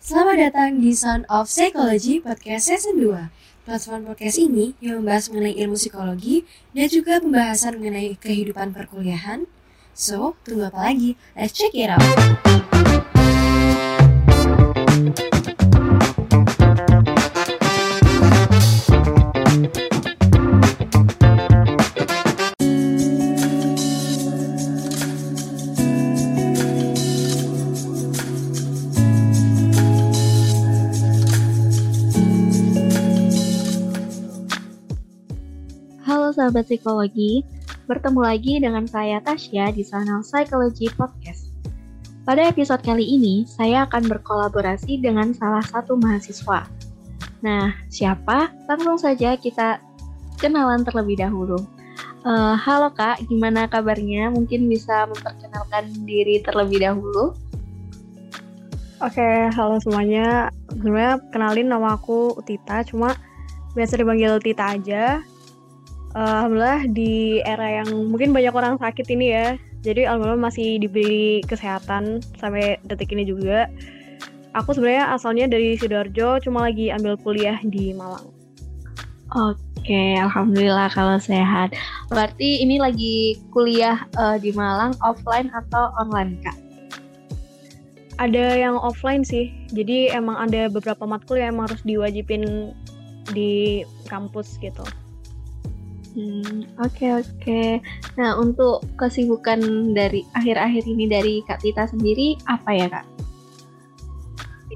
Selamat datang di Sound of Psychology Podcast Season 2. Platform podcast ini yang membahas mengenai ilmu psikologi dan juga pembahasan mengenai kehidupan perkuliahan. So, tunggu apa lagi? Let's check it out! Sahabat psikologi, bertemu lagi dengan saya Tasya di Channel Psychology Podcast. Pada episode kali ini, saya akan berkolaborasi dengan salah satu mahasiswa. Nah, siapa? Langsung saja kita kenalan terlebih dahulu. Eh, halo Kak, gimana kabarnya? Mungkin bisa memperkenalkan diri terlebih dahulu. Oke, halo semuanya. Sebenarnya kenalin nama aku Tita, cuma biasa dipanggil Tita aja. Alhamdulillah di era yang mungkin banyak orang sakit ini ya, jadi alhamdulillah masih diberi kesehatan sampai detik ini juga. Aku sebenarnya asalnya dari Sidoarjo, cuma lagi ambil kuliah di Malang. Oke, alhamdulillah kalau sehat. Berarti ini lagi kuliah eh, di Malang offline atau online, Kak? Ada yang offline sih, jadi emang ada beberapa matkul yang emang harus diwajibin di kampus gitu. Hmm, oke oke. Nah, untuk kesibukan dari akhir-akhir ini dari Kak Tita sendiri apa ya, Kak?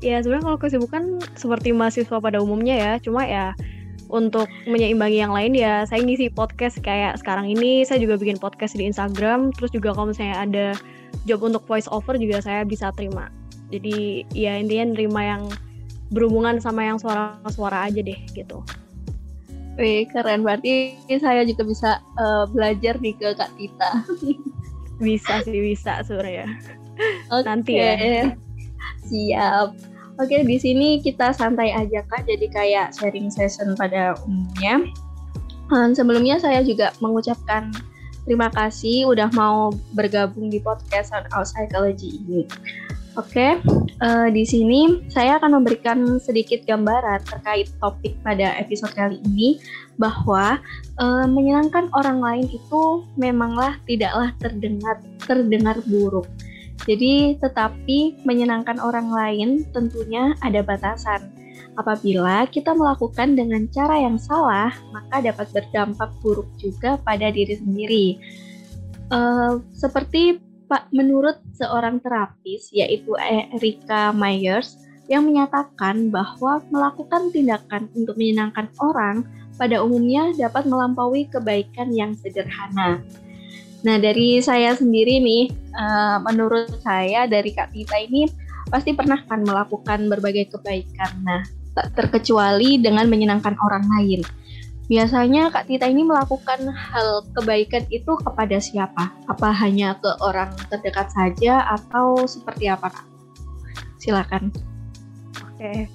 Ya sebenarnya kalau kesibukan seperti mahasiswa pada umumnya ya, cuma ya untuk menyeimbangi yang lain ya saya ngisi podcast kayak sekarang ini saya juga bikin podcast di Instagram, terus juga kalau misalnya ada job untuk voice over juga saya bisa terima. Jadi ya intinya nerima yang berhubungan sama yang suara-suara aja deh gitu. Wih, keren. Berarti saya juga bisa eh, belajar nih ke Kak Tita. Bisa sih bisa sebenarnya. Oke. Nanti ya. Siap. Oke, di sini kita santai aja Kak, jadi kayak sharing session pada umumnya. Dan sebelumnya saya juga mengucapkan terima kasih udah mau bergabung di podcast Sound Out Psychology ini. Oke, eh, di sini saya akan memberikan sedikit gambaran terkait topik pada episode kali ini bahwa eh, menyenangkan orang lain itu memanglah tidaklah terdengar terdengar buruk. Jadi, tetapi menyenangkan orang lain tentunya ada batasan. Apabila kita melakukan dengan cara yang salah, maka dapat berdampak buruk juga pada diri sendiri. Eh, seperti Pak, menurut seorang terapis yaitu Erika Myers yang menyatakan bahwa melakukan tindakan untuk menyenangkan orang pada umumnya dapat melampaui kebaikan yang sederhana. Nah, dari saya sendiri nih, eh, menurut saya dari Kak Tita ini pasti pernah kan melakukan berbagai kebaikan. Nah, tak terkecuali dengan menyenangkan orang lain. Biasanya Kak Tita ini melakukan hal kebaikan itu kepada siapa? Apa hanya ke orang terdekat saja atau seperti apa, Kak? Silakan. Oke.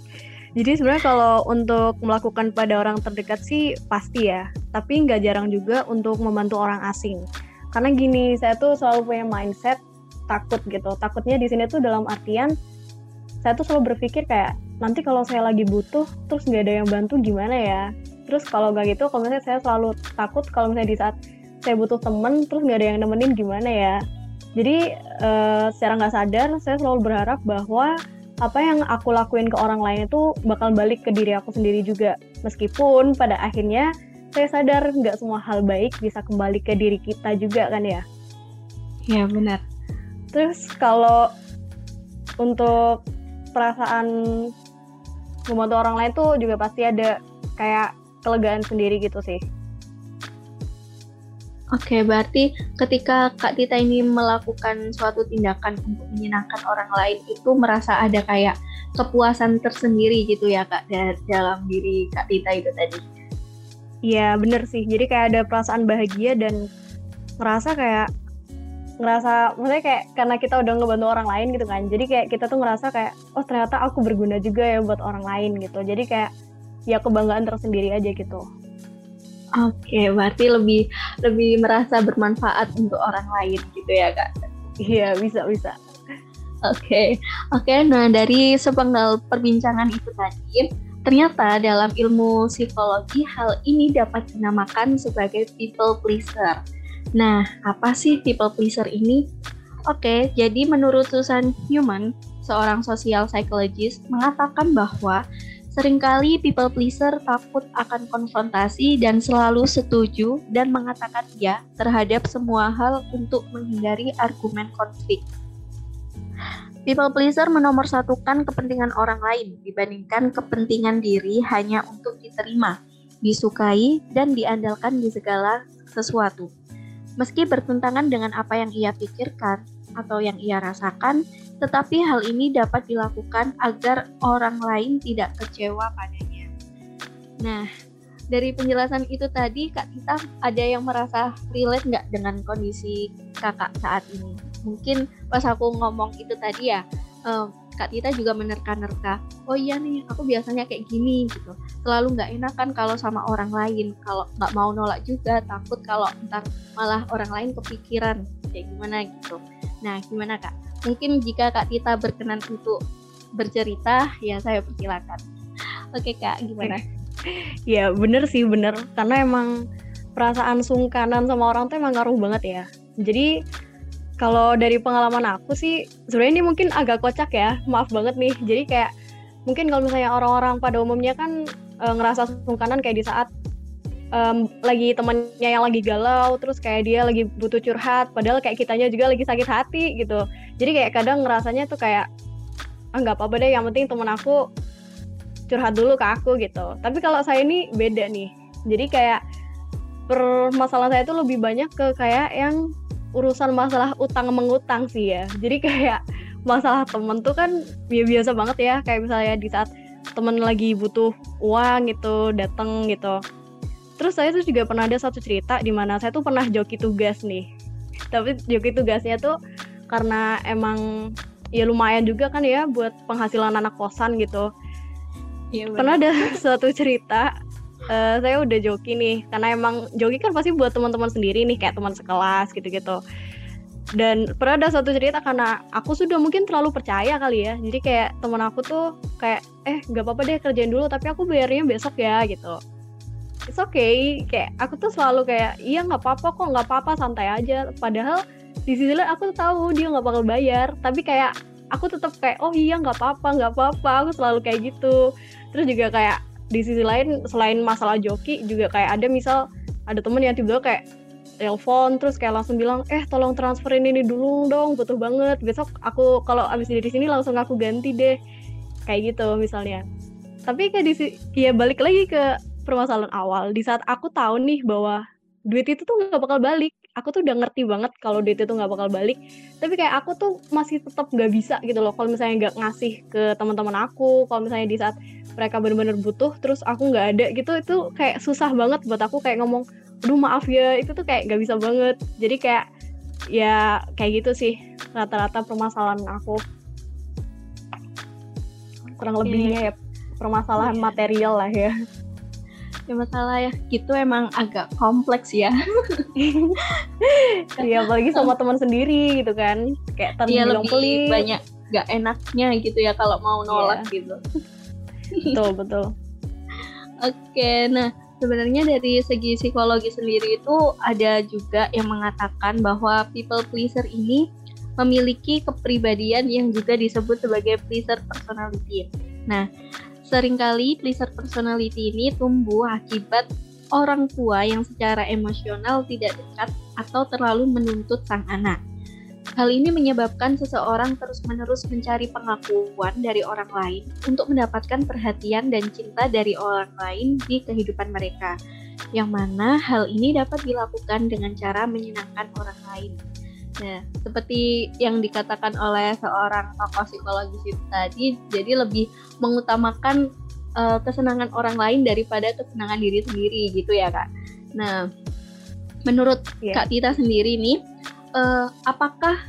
Jadi sebenarnya kalau untuk melakukan pada orang terdekat sih pasti ya, tapi nggak jarang juga untuk membantu orang asing. Karena gini, saya tuh selalu punya mindset takut gitu. Takutnya di sini tuh dalam artian saya tuh selalu berpikir kayak nanti kalau saya lagi butuh terus nggak ada yang bantu gimana ya. Terus kalau nggak gitu, kalau misalnya saya selalu takut kalau misalnya di saat saya butuh temen terus nggak ada yang nemenin gimana ya. Jadi eh, secara nggak sadar saya selalu berharap bahwa apa yang aku lakuin ke orang lain itu bakal balik ke diri aku sendiri juga. Meskipun pada akhirnya saya sadar nggak semua hal baik bisa kembali ke diri kita juga kan ya. Ya, benar. Terus kalau untuk perasaan membantu orang lain tuh juga pasti ada kayak kelegaan sendiri gitu sih. Oke, berarti ketika Kak Tita ini melakukan suatu tindakan untuk menyenangkan orang lain itu merasa ada kayak kepuasan tersendiri gitu ya Kak da- dalam diri Kak Tita itu tadi. Iya bener sih. Jadi kayak ada perasaan bahagia dan ngerasa kayak ngerasa maksudnya kayak karena kita udah ngebantu orang lain gitu kan. Jadi kayak kita tuh ngerasa kayak oh ternyata aku berguna juga ya buat orang lain gitu. Jadi kayak ya kebanggaan tersendiri aja gitu. Oke, berarti lebih lebih merasa bermanfaat untuk orang lain gitu ya Kak. Iya bisa bisa. Oke, oke. Nah dari sepenggal perbincangan itu tadi, ternyata dalam ilmu psikologi hal ini dapat dinamakan sebagai people pleaser. Nah, apa sih people pleaser ini? Oke, jadi menurut Susan Human, seorang sosial psychologist, mengatakan bahwa sering kali people pleaser takut akan konfrontasi dan selalu setuju dan mengatakan ya terhadap semua hal untuk menghindari argumen konflik. People pleaser menomorsatukan kepentingan orang lain dibandingkan kepentingan diri hanya untuk diterima, disukai, dan diandalkan di segala sesuatu. Meski bertentangan dengan apa yang ia pikirkan atau yang ia rasakan, tetapi hal ini dapat dilakukan agar orang lain tidak kecewa padanya. Nah, dari penjelasan itu tadi, Kak Tita ada yang merasa relate nggak dengan kondisi kakak saat ini? mungkin pas aku ngomong itu tadi ya um, Kak Tita juga menerka-nerka oh iya nih aku biasanya kayak gini gitu selalu nggak enak kan kalau sama orang lain kalau nggak mau nolak juga takut kalau ntar malah orang lain kepikiran kayak gimana gitu nah gimana Kak? Mungkin jika Kak Tita berkenan untuk bercerita ya saya persilakan. Oke Kak gimana? Ya bener sih bener. Karena emang perasaan sungkanan sama orang tuh emang ngaruh banget ya. Jadi kalau dari pengalaman aku sih sebenarnya ini mungkin agak kocak ya. Maaf banget nih. Jadi kayak mungkin kalau misalnya orang-orang pada umumnya kan e, ngerasa sungkanan kayak di saat um, lagi temannya yang lagi galau terus kayak dia lagi butuh curhat padahal kayak kitanya juga lagi sakit hati gitu. Jadi kayak kadang ngerasanya tuh kayak ah nggak apa-apa deh yang penting temen aku curhat dulu ke aku gitu. Tapi kalau saya ini beda nih. Jadi kayak permasalahan saya tuh lebih banyak ke kayak yang urusan masalah utang mengutang sih ya. Jadi kayak masalah temen tuh kan ya biasa banget ya. Kayak misalnya di saat temen lagi butuh uang gitu dateng gitu terus saya tuh juga pernah ada satu cerita di mana saya tuh pernah joki tugas nih. Tapi joki tugasnya tuh karena emang ya lumayan juga kan ya buat penghasilan anak kosan gitu. Ya, pernah ada suatu cerita uh, saya udah joki nih. Karena emang joki kan pasti buat teman-teman sendiri nih kayak teman sekelas gitu-gitu. Dan pernah ada satu cerita karena aku sudah mungkin terlalu percaya kali ya. Jadi kayak teman aku tuh kayak eh nggak apa-apa deh kerjain dulu tapi aku bayarnya besok ya gitu it's okay. Kayak aku tuh selalu kayak iya nggak apa-apa kok nggak apa-apa santai aja. Padahal di sisi lain aku tahu dia nggak bakal bayar. Tapi kayak aku tetap kayak oh iya nggak apa-apa nggak apa-apa. Aku selalu kayak gitu. Terus juga kayak di sisi lain selain masalah joki juga kayak ada misal ada temen yang tiba-tiba kayak telepon terus kayak langsung bilang eh tolong transferin ini dulu dong butuh banget. Besok aku kalau abis dari sini langsung aku ganti deh. Kayak gitu misalnya. Tapi kayak di ya balik lagi ke permasalahan awal. Di saat aku tahu nih bahwa duit itu tuh nggak bakal balik. Aku tuh udah ngerti banget kalau duit itu nggak bakal balik. Tapi kayak aku tuh masih tetap nggak bisa gitu loh. Kalau misalnya nggak ngasih ke teman-teman aku kalau misalnya di saat mereka benar-benar butuh terus aku nggak ada gitu itu kayak susah banget buat aku kayak ngomong aduh maaf ya. Itu tuh kayak nggak bisa banget. Jadi kayak ya kayak gitu sih rata-rata permasalahan aku. Kurang lebihnya ya permasalahan yeah. material lah ya ya masalah ya gitu emang agak kompleks ya Iya apalagi sama teman sendiri gitu kan kayak tadi ya, lebih pelit. banyak gak enaknya gitu ya kalau mau nolak yeah. gitu betul betul oke nah sebenarnya dari segi psikologi sendiri itu ada juga yang mengatakan bahwa people pleaser ini memiliki kepribadian yang juga disebut sebagai pleaser personality. Nah, sering kali pleaser personality ini tumbuh akibat orang tua yang secara emosional tidak dekat atau terlalu menuntut sang anak. Hal ini menyebabkan seseorang terus-menerus mencari pengakuan dari orang lain untuk mendapatkan perhatian dan cinta dari orang lain di kehidupan mereka, yang mana hal ini dapat dilakukan dengan cara menyenangkan orang lain. Nah, seperti yang dikatakan oleh seorang tokoh psikologis itu tadi, jadi lebih mengutamakan uh, kesenangan orang lain daripada kesenangan diri sendiri gitu ya kak. Nah, menurut yeah. Kak Tita sendiri nih, uh, apakah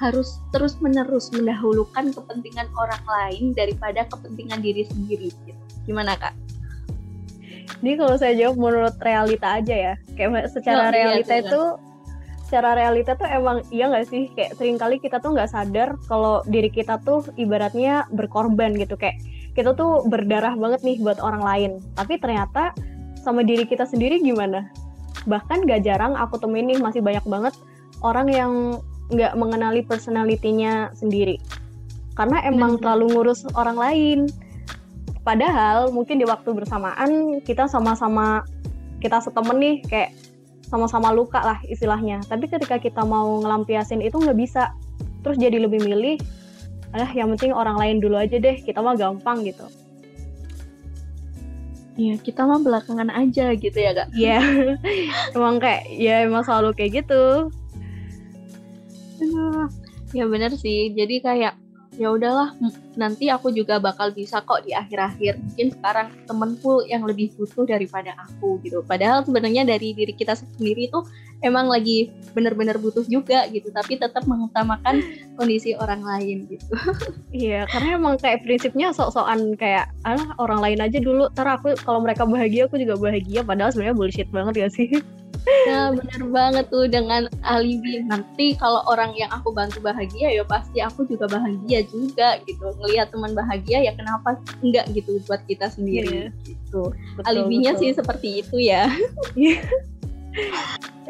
harus terus menerus mendahulukan kepentingan orang lain daripada kepentingan diri sendiri gitu. gimana kak? Ini kalau saya jawab menurut realita aja ya, kayak secara oh, iya, realita iya, itu secara realita tuh emang iya nggak sih? Kayak sering kali kita tuh nggak sadar kalau diri kita tuh ibaratnya berkorban gitu. Kayak kita tuh berdarah banget nih buat orang lain. Tapi ternyata sama diri kita sendiri gimana? Bahkan gak jarang aku temuin nih masih banyak banget orang yang nggak mengenali personalitinya sendiri. Karena emang terlalu ngurus orang lain. Padahal mungkin di waktu bersamaan kita sama-sama kita setemen nih kayak sama-sama luka lah istilahnya tapi ketika kita mau ngelampiasin itu nggak bisa terus jadi lebih milih ah yang penting orang lain dulu aja deh kita mah gampang gitu Iya, kita mah belakangan aja gitu ya, Kak. Iya. emang kayak ya emang selalu kayak gitu. ya bener sih. Jadi kayak ya udahlah nanti aku juga bakal bisa kok di akhir-akhir mungkin sekarang temenku yang lebih butuh daripada aku gitu. Padahal sebenarnya dari diri kita sendiri itu emang lagi bener-bener butuh juga gitu. Tapi tetap mengutamakan kondisi orang lain gitu. Iya karena emang kayak prinsipnya sok-sokan kayak ah orang lain aja dulu ntar aku kalau mereka bahagia aku juga bahagia. Padahal sebenarnya bullshit banget ya sih Nah bener banget tuh dengan alibi. Nanti kalau orang yang aku bantu bahagia ya pasti aku juga bahagia juga gitu. Ngelihat teman bahagia ya kenapa enggak gitu buat kita sendiri yeah. gitu. Betul, alibinya betul. sih seperti itu ya.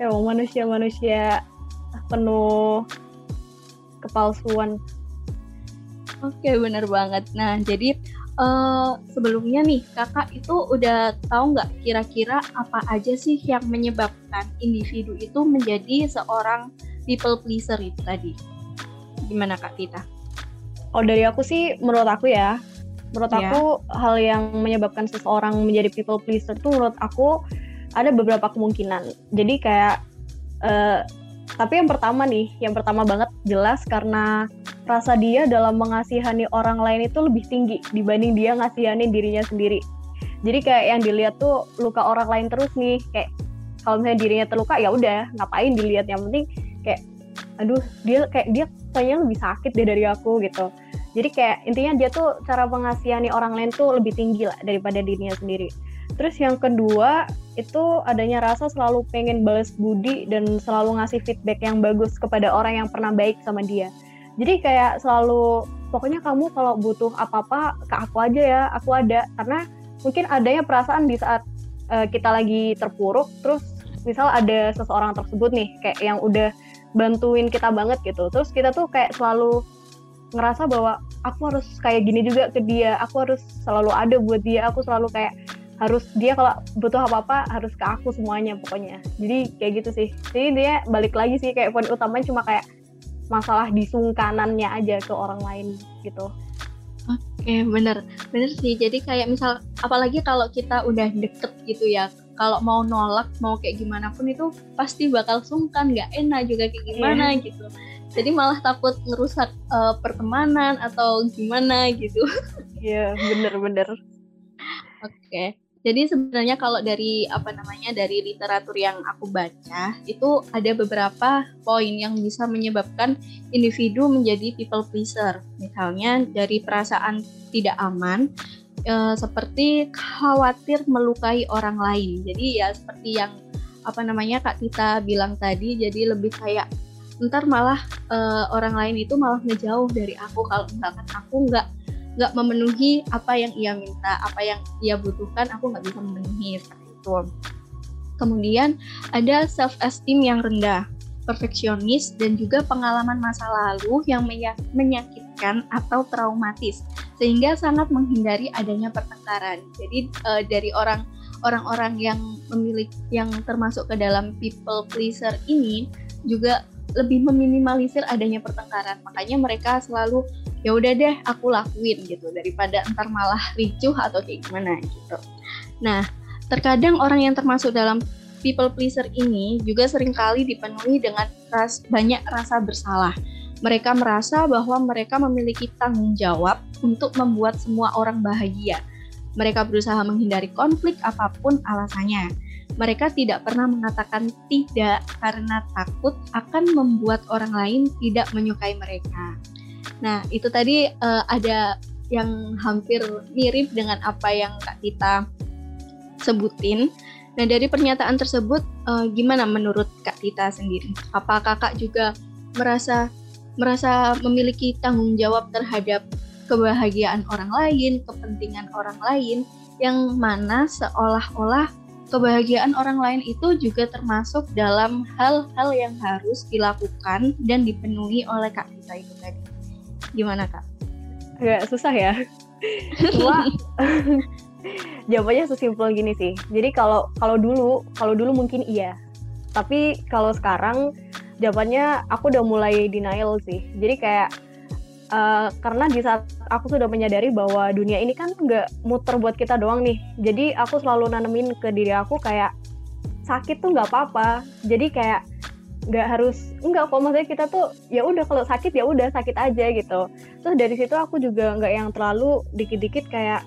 Ya manusia-manusia penuh kepalsuan. Oke bener banget. Nah jadi uh, sebelumnya nih kakak itu udah tahu nggak kira-kira apa aja sih yang menyebabkan individu itu menjadi seorang people pleaser itu tadi? Gimana kak kita? Oh dari aku sih menurut aku ya, menurut yeah. aku hal yang menyebabkan seseorang menjadi people pleaser itu menurut aku ada beberapa kemungkinan. Jadi kayak uh, tapi yang pertama nih, yang pertama banget jelas karena rasa dia dalam mengasihani orang lain itu lebih tinggi dibanding dia ngasihani dirinya sendiri. Jadi kayak yang dilihat tuh luka orang lain terus nih, kayak kalau misalnya dirinya terluka ya udah ngapain dilihat yang penting kayak aduh dia kayak dia kayaknya lebih sakit deh dari aku gitu. Jadi kayak intinya dia tuh cara mengasihani orang lain tuh lebih tinggi lah daripada dirinya sendiri. Terus yang kedua itu adanya rasa selalu pengen balas budi dan selalu ngasih feedback yang bagus kepada orang yang pernah baik sama dia. Jadi kayak selalu pokoknya kamu kalau butuh apa-apa ke aku aja ya, aku ada. Karena mungkin adanya perasaan di saat uh, kita lagi terpuruk terus misal ada seseorang tersebut nih kayak yang udah bantuin kita banget gitu. Terus kita tuh kayak selalu ngerasa bahwa aku harus kayak gini juga ke dia, aku harus selalu ada buat dia, aku selalu kayak harus dia kalau butuh apa-apa harus ke aku semuanya pokoknya jadi kayak gitu sih jadi dia balik lagi sih kayak poin utamanya cuma kayak masalah disungkanannya aja ke orang lain gitu Oke, bener, bener sih. Jadi kayak misal, apalagi kalau kita udah deket gitu ya, kalau mau nolak, mau kayak gimana pun itu pasti bakal sungkan, nggak enak juga kayak gimana yeah. gitu. Jadi malah takut ngerusak uh, pertemanan atau gimana gitu. Iya, yeah, bener-bener. Oke. Jadi sebenarnya kalau dari apa namanya dari literatur yang aku baca itu ada beberapa poin yang bisa menyebabkan individu menjadi people pleaser. Misalnya dari perasaan tidak aman e, seperti khawatir melukai orang lain. Jadi ya seperti yang apa namanya Kak Tita bilang tadi jadi lebih kayak ntar malah e, orang lain itu malah ngejauh dari aku kalau misalkan aku nggak nggak memenuhi apa yang ia minta apa yang ia butuhkan aku nggak bisa memenuhi itu. Kemudian ada self esteem yang rendah perfeksionis dan juga pengalaman masa lalu yang menyakitkan atau traumatis sehingga sangat menghindari adanya pertengkaran. Jadi uh, dari orang orang-orang yang memiliki yang termasuk ke dalam people pleaser ini juga lebih meminimalisir adanya pertengkaran makanya mereka selalu ya udah deh aku lakuin gitu daripada ntar malah ricuh atau kayak gimana gitu. Nah, terkadang orang yang termasuk dalam people pleaser ini juga sering kali dipenuhi dengan ras, banyak rasa bersalah. Mereka merasa bahwa mereka memiliki tanggung jawab untuk membuat semua orang bahagia. Mereka berusaha menghindari konflik apa pun alasannya. Mereka tidak pernah mengatakan tidak karena takut akan membuat orang lain tidak menyukai mereka. Nah, itu tadi uh, ada yang hampir mirip dengan apa yang Kak Tita sebutin. Nah dari pernyataan tersebut uh, gimana menurut Kak Tita sendiri? Apa kakak juga merasa merasa memiliki tanggung jawab terhadap kebahagiaan orang lain, kepentingan orang lain, yang mana seolah-olah kebahagiaan orang lain itu juga termasuk dalam hal-hal yang harus dilakukan dan dipenuhi oleh Kak Tita itu tadi. Gimana Kak? Agak susah ya. Cuma jawabannya sesimpel gini sih. Jadi kalau kalau dulu, kalau dulu mungkin iya. Tapi kalau sekarang jawabannya aku udah mulai denial sih. Jadi kayak uh, karena di saat aku sudah menyadari bahwa dunia ini kan nggak muter buat kita doang nih. Jadi aku selalu nanemin ke diri aku kayak sakit tuh nggak apa-apa. Jadi kayak nggak harus nggak kok maksudnya kita tuh ya udah kalau sakit ya udah sakit aja gitu. Terus dari situ aku juga nggak yang terlalu dikit-dikit kayak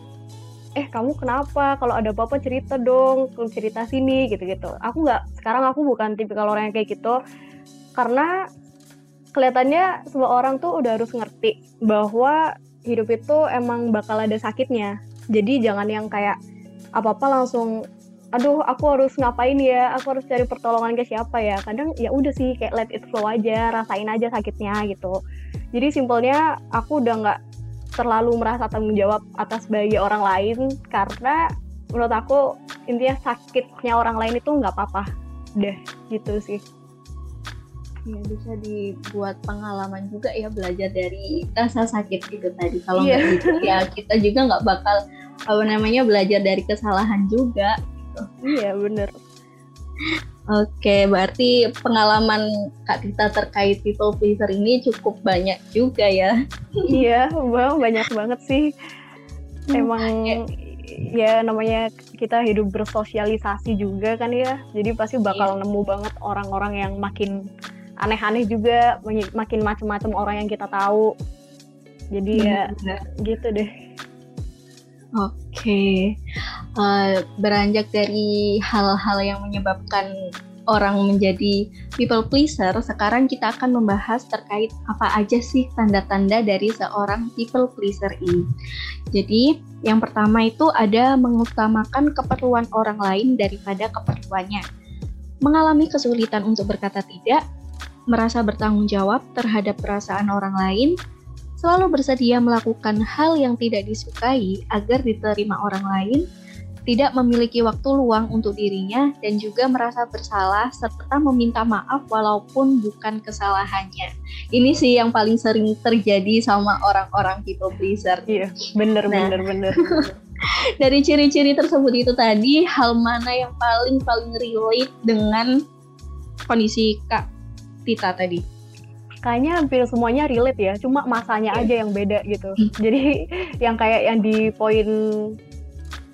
eh kamu kenapa? Kalau ada apa-apa cerita dong cerita sini gitu-gitu. Aku nggak sekarang aku bukan tipikal orang yang kayak gitu. Karena kelihatannya semua orang tuh udah harus ngerti bahwa hidup itu emang bakal ada sakitnya. Jadi jangan yang kayak apa-apa langsung aduh aku harus ngapain ya? Aku harus cari pertolongan ke siapa ya? Kadang ya udah sih kayak let it flow aja rasain aja sakitnya gitu. Jadi simpelnya aku udah nggak terlalu merasa tanggung jawab atas bagi orang lain karena menurut aku intinya sakitnya orang lain itu nggak apa-apa deh gitu sih ya bisa dibuat pengalaman juga ya belajar dari rasa sakit itu tadi kalau yeah. nggak gitu ya kita juga nggak bakal apa namanya belajar dari kesalahan juga gitu. iya bener Oke, berarti pengalaman Kak Tita terkait people pleaser ini cukup banyak juga ya. iya, wow, banyak banget sih. Emang ya. ya namanya kita hidup bersosialisasi juga kan ya. Jadi pasti bakal iya. nemu banget orang-orang yang makin aneh-aneh juga makin macam-macam orang yang kita tahu jadi ya gitu deh oke okay. uh, eh, beranjak dari hal-hal yang menyebabkan orang menjadi people pleaser, sekarang kita akan membahas terkait apa aja sih tanda-tanda dari seorang people pleaser ini. Jadi, yang pertama itu ada mengutamakan keperluan orang lain daripada keperluannya. Mengalami kesulitan untuk berkata tidak merasa bertanggung jawab terhadap perasaan orang lain, selalu bersedia melakukan hal yang tidak disukai agar diterima orang lain, tidak memiliki waktu luang untuk dirinya, dan juga merasa bersalah serta meminta maaf walaupun bukan kesalahannya. Ini sih yang paling sering terjadi sama orang-orang people pleaser. Iya, bener, nah, bener, bener. dari ciri-ciri tersebut itu tadi, hal mana yang paling paling relate dengan kondisi Kak Tita tadi? Kayaknya hampir semuanya relate ya, cuma masanya aja yang beda gitu. Hmm. Jadi yang kayak yang di poin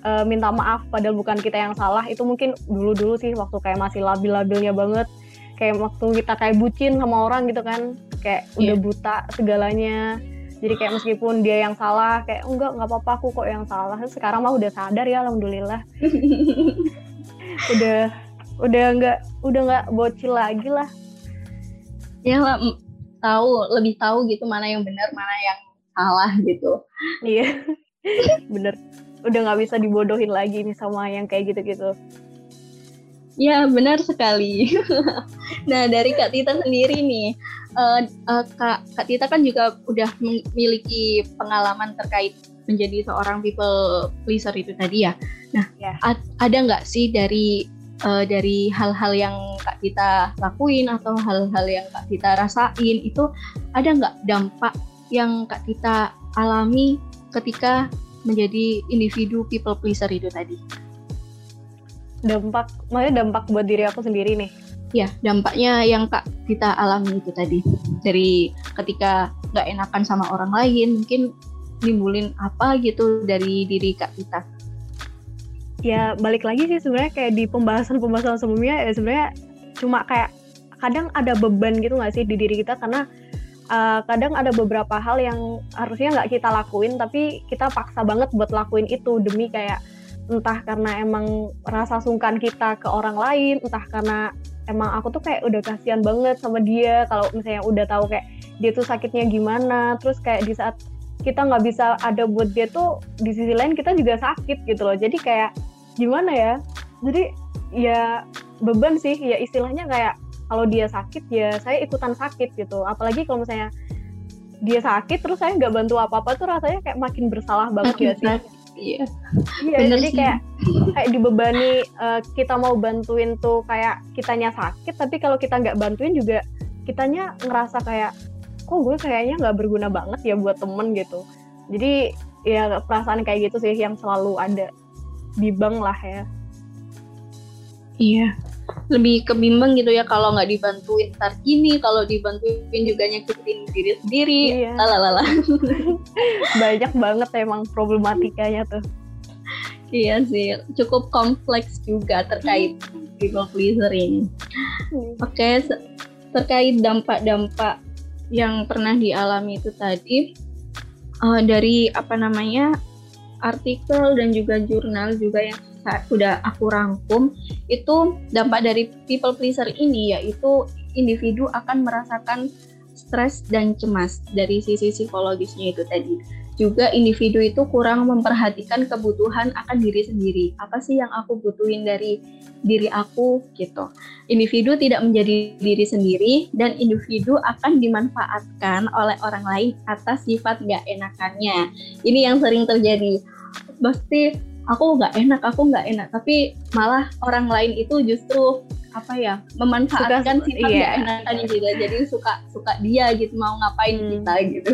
uh, minta maaf padahal bukan kita yang salah itu mungkin dulu-dulu sih waktu kayak masih labil-labilnya banget. Kayak waktu kita kayak bucin sama orang gitu kan, kayak yeah. udah buta segalanya. Jadi kayak meskipun dia yang salah, kayak enggak nggak apa-apa aku kok yang salah. Sekarang mah udah sadar ya, alhamdulillah. udah udah nggak udah nggak bocil lagi lah ya tahu lebih tahu gitu mana yang benar mana yang salah gitu. Iya. Bener. Udah nggak bisa dibodohin lagi nih sama yang kayak gitu-gitu. Ya benar sekali. Nah dari kak Tita sendiri nih uh, uh, kak kak Tita kan juga udah memiliki pengalaman terkait menjadi seorang people pleaser itu tadi ya. Nah yeah. ada nggak sih dari uh, dari hal-hal yang Kak kita lakuin atau hal-hal yang Kak kita rasain itu ada nggak dampak yang Kak kita alami ketika menjadi individu people pleaser itu tadi? Dampak, maksudnya dampak buat diri aku sendiri nih? Ya, dampaknya yang Kak kita alami itu tadi. Dari ketika nggak enakan sama orang lain, mungkin nimbulin apa gitu dari diri Kak kita ya balik lagi sih sebenarnya kayak di pembahasan-pembahasan sebelumnya ya sebenarnya cuma kayak kadang ada beban gitu nggak sih di diri kita? Karena uh, kadang ada beberapa hal yang harusnya nggak kita lakuin tapi kita paksa banget buat lakuin itu demi kayak entah karena emang rasa sungkan kita ke orang lain entah karena emang aku tuh kayak udah kasihan banget sama dia kalau misalnya udah tahu kayak dia tuh sakitnya gimana terus kayak di saat kita nggak bisa ada buat dia tuh di sisi lain kita juga sakit gitu loh. Jadi kayak gimana ya? Jadi ya beban sih. Ya istilahnya kayak kalau dia sakit ya saya ikutan sakit gitu. Apalagi kalau misalnya dia sakit terus saya nggak bantu apa-apa tuh rasanya kayak makin bersalah banget ya sih? Iya. Iya, jadi sih. kayak kayak dibebani eh, kita mau bantuin tuh kayak kitanya sakit, tapi kalau kita nggak bantuin juga kitanya ngerasa kayak kok gue kayaknya nggak berguna banget ya buat temen gitu. Jadi ya perasaan kayak gitu sih yang selalu ada bimbang lah ya. Iya. Lebih kebimbang gitu ya kalau nggak dibantuin ntar gini, kalau dibantuin juga nyakitin diri sendiri. Iya. Lalalala. Banyak banget emang problematikanya tuh. Iya sih, cukup kompleks juga terkait people pleaser ini. Oke, se- terkait dampak-dampak yang pernah dialami itu tadi eh, dari apa namanya artikel dan juga jurnal juga yang udah aku rangkum itu dampak dari people pleaser ini yaitu individu akan merasakan stres dan cemas dari sisi psikologisnya itu tadi juga individu itu kurang memperhatikan kebutuhan akan diri sendiri. Apa sih yang aku butuhin dari diri aku gitu. Individu tidak menjadi diri sendiri dan individu akan dimanfaatkan oleh orang lain atas sifat gak enakannya. Ini yang sering terjadi. Pasti aku nggak enak, aku nggak enak, tapi malah orang lain itu justru apa ya memanfaatkan Suka- sifat iya. gak enakannya juga. Jadi suka suka dia gitu mau ngapain Hmm. kita gitu.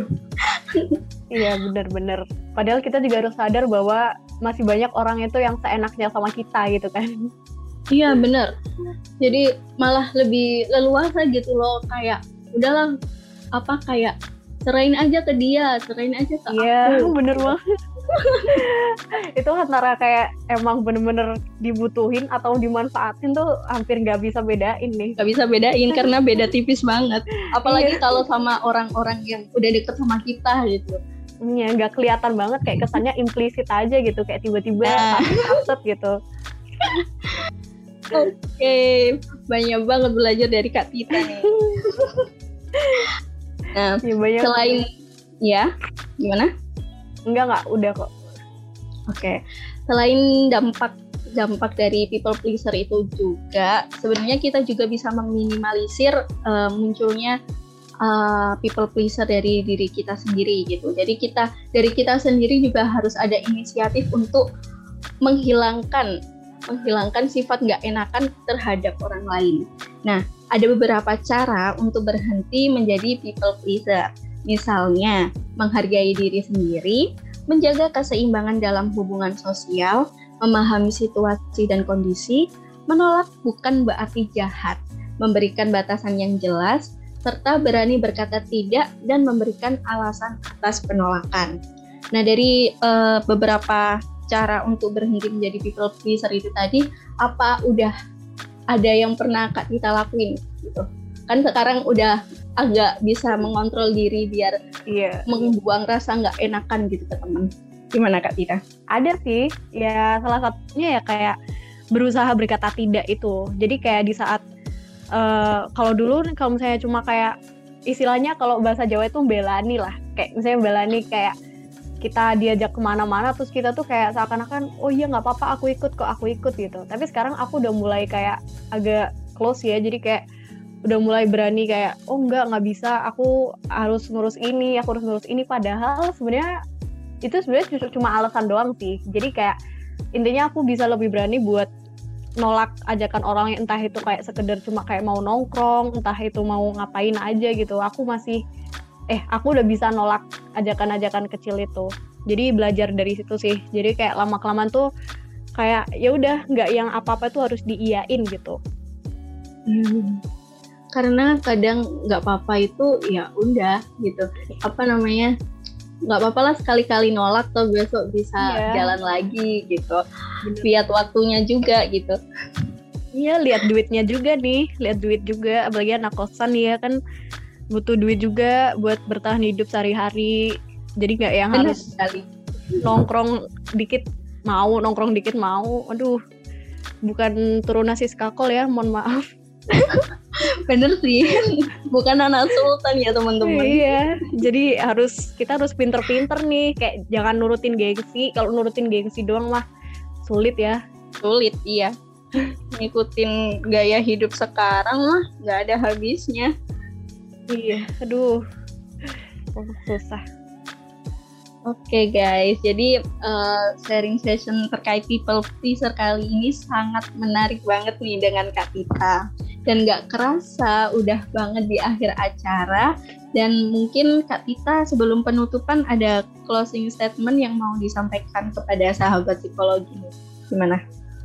Iya bener-bener. Padahal kita juga harus sadar bahwa masih banyak orang itu yang seenaknya sama kita gitu kan. Iya bener. Jadi malah lebih leluasa gitu loh kayak udahlah apa kayak serain aja ke dia, serain aja ke Iya, aku. bener banget. Itu antara kayak emang bener-bener dibutuhin atau dimanfaatin tuh hampir nggak bisa bedain nih. Gak bisa bedain karena beda tipis banget. Apalagi Iya. kalau sama orang-orang yang udah deket sama kita gitu. Iya, nggak kelihatan banget kayak kesannya implisit aja gitu, kayak tiba-tiba Nah. takut gitu. Oke, banyak banget belajar dari Kak Tita nih. nah, Ya, banyak. selain ya, gimana? Enggak nggak, udah kok. Oke, selain dampak dampak dari people pleaser itu juga sebenarnya kita juga bisa meminimalisir eh, munculnya eh, people pleaser dari diri kita sendiri gitu. Jadi kita dari kita sendiri juga harus ada inisiatif untuk menghilangkan menghilangkan sifat nggak enakan terhadap orang lain. Nah, ada beberapa cara untuk berhenti menjadi people pleaser. Misalnya, menghargai diri sendiri, menjaga keseimbangan dalam hubungan sosial, memahami situasi dan kondisi, menolak bukan berarti jahat, memberikan batasan yang jelas, serta berani berkata tidak dan memberikan alasan atas penolakan. Nah, dari eh, beberapa cara untuk berhenti menjadi people pleaser itu tadi, apa udah ada yang pernah Kak Tita lakuin gitu? Kan sekarang udah agak bisa mengontrol diri biar Iya. membuang rasa nggak enakan gitu ke teman. Gimana Kak Tita? Ada sih, ya salah satunya ya kayak berusaha berkata tidak itu. Jadi kayak di saat eh, kalau dulu kalau misalnya cuma kayak istilahnya kalau bahasa Jawa itu belani lah, kayak misalnya belani kayak kita diajak ke mana-mana terus kita tuh kayak seakan-akan oh iya nggak apa-apa aku ikut kok aku ikut gitu. Tapi sekarang aku udah mulai kayak agak close ya, jadi kayak udah mulai berani kayak oh enggak nggak bisa. Aku harus ngurus ini aku harus ngurus ini. Padahal sebenarnya itu sebenarnya cu- cuma alasan doang sih. Jadi kayak intinya aku bisa lebih berani buat nolak ajakan orang yang entah itu kayak sekedar cuma kayak mau nongkrong entah itu mau ngapain aja gitu. Aku masih eh aku udah bisa nolak ajakan-ajakan kecil itu. Jadi belajar dari situ sih. Jadi kayak lama kelamaan tuh kayak ya udah nggak yang apa apa tuh harus diiyain gitu. Hmm. Karena kadang nggak apa-apa itu ya udah gitu. Apa namanya? nggak apa-apa lah sekali-kali nolak atau besok bisa Iya. jalan lagi gitu. Lihat waktunya juga gitu. Iya lihat duitnya juga nih lihat duit juga apalagi anak kosan ya kan butuh duit juga buat bertahan hidup sehari-hari jadi nggak yang Benar harus sekali. nongkrong dikit mau nongkrong dikit mau aduh bukan turun nasi skakol ya mohon maaf Bener sih. Bukan anak sultan ya teman-teman. iya jadi harus kita harus pinter-pinter nih kayak jangan nurutin gengsi kalau nurutin gengsi doang mah sulit ya Sulit iya. ngikutin gaya hidup sekarang mah nggak ada habisnya. Iya, aduh, oh, susah. Oke okay guys, jadi uh, sharing session terkait people pleaser kali ini sangat menarik banget nih dengan Kak Tita. Dan gak kerasa udah banget di akhir acara. Dan mungkin Kak Tita sebelum penutupan ada closing statement yang mau disampaikan kepada sahabat psikologi. Gimana?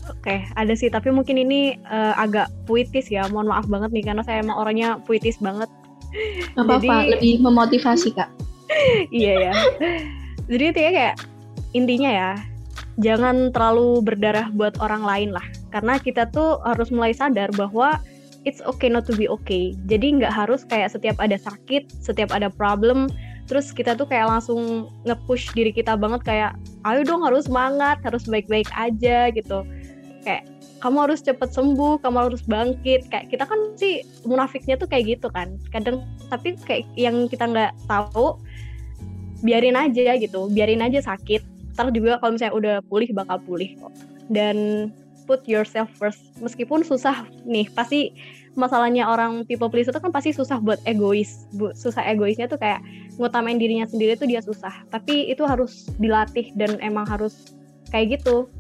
Oke, okay, ada sih, tapi mungkin ini uh, agak puitis ya. Mohon maaf banget nih, karena saya emang orangnya puitis banget. Gak apa-apa, lebih memotivasi Kak. iya ya jadi intinya kayak intinya ya jangan terlalu berdarah buat orang lain lah karena kita tuh harus mulai sadar bahwa it's okay not to be okay. Jadi nggak harus kayak setiap ada sakit setiap ada problem terus kita tuh kayak langsung nge-push diri kita banget kayak ayo dong harus semangat harus baik-baik aja gitu. Kayak kamu harus cepet sembuh kamu harus bangkit. Kayak kita kan sih munafiknya tuh kayak gitu kan. Kadang tapi kayak yang kita nggak tahu biarin aja gitu biarin aja sakit. Ntar juga kalau misalnya udah pulih bakal pulih kok. Dan put yourself first. Meskipun susah nih pasti masalahnya orang people please itu kan pasti susah buat egois bu susah egoisnya tuh kayak ngutamain dirinya sendiri tuh dia susah. Tapi itu harus dilatih dan emang harus kayak gitu.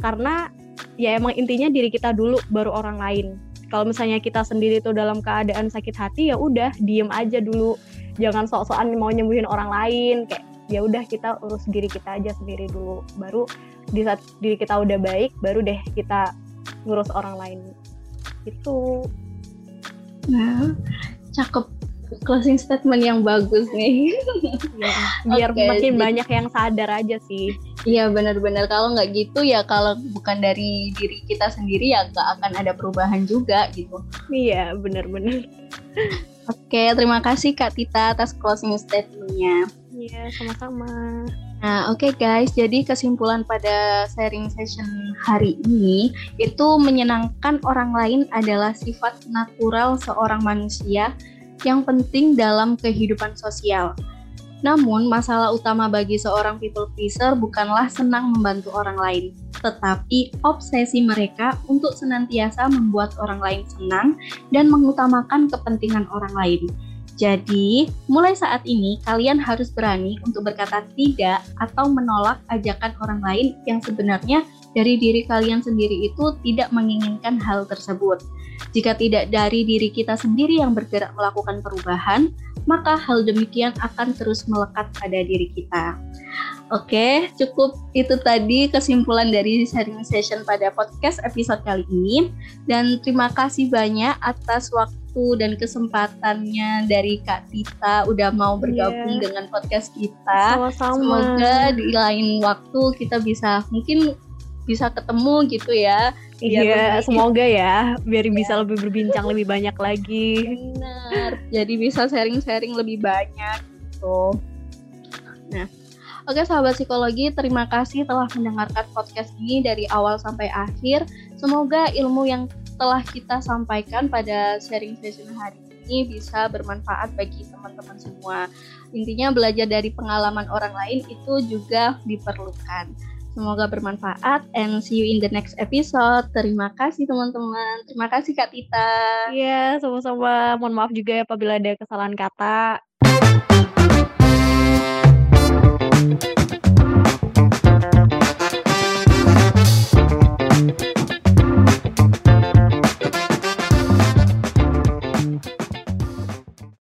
Karena ya emang intinya diri kita dulu baru orang lain. Kalau misalnya kita sendiri tuh dalam keadaan sakit hati ya udah diem aja dulu. Jangan sok-sokan mau nyembuhin orang lain kayak ya udah kita urus diri kita aja sendiri dulu. Baru di saat diri kita udah baik baru deh kita ngurus orang lain. Itu nah cakep. Closing statement yang bagus nih. Ya, biar okay, makin jadi, banyak yang sadar aja sih. Iya benar-benar. Kalau nggak gitu ya kalau bukan dari diri kita sendiri ya nggak akan ada perubahan juga gitu. Iya benar-benar. Oke, terima kasih Kak Tita atas closing statement-nya. Iya, sama-sama. Nah, oke okay guys, jadi kesimpulan pada sharing session hari ini itu menyenangkan orang lain adalah sifat natural seorang manusia yang penting dalam kehidupan sosial. Namun, masalah utama bagi seorang people pleaser bukanlah senang membantu orang lain, tetapi obsesi mereka untuk senantiasa membuat orang lain senang dan mengutamakan kepentingan orang lain. Jadi, mulai saat ini kalian harus berani untuk berkata tidak atau menolak ajakan orang lain yang sebenarnya dari diri kalian sendiri itu tidak menginginkan hal tersebut. Jika tidak dari diri kita sendiri yang bergerak melakukan perubahan, maka hal demikian akan terus melekat pada diri kita. Oke, cukup itu tadi kesimpulan dari sharing session pada podcast episode kali ini. Dan terima kasih banyak atas waktu dan kesempatannya dari Kak Tita udah mau bergabung yeah. dengan podcast kita. Sama-sama. Semoga di lain waktu kita bisa mungkin bisa ketemu gitu ya. Iya, semoga ya, biar ya. bisa lebih berbincang lebih banyak lagi. Benar. Jadi bisa sharing-sharing lebih banyak gitu. Nah, Oke sahabat psikologi, terima kasih telah mendengarkan podcast ini dari awal sampai akhir. Semoga ilmu yang telah kita sampaikan pada sharing session hari ini bisa bermanfaat bagi teman-teman semua. Intinya belajar dari pengalaman orang lain itu juga diperlukan. Semoga bermanfaat and see you in the next episode. Terima kasih teman-teman. Terima kasih Kak Tita. Iya, yeah, sama-sama. Mohon maaf juga ya apabila ada kesalahan kata.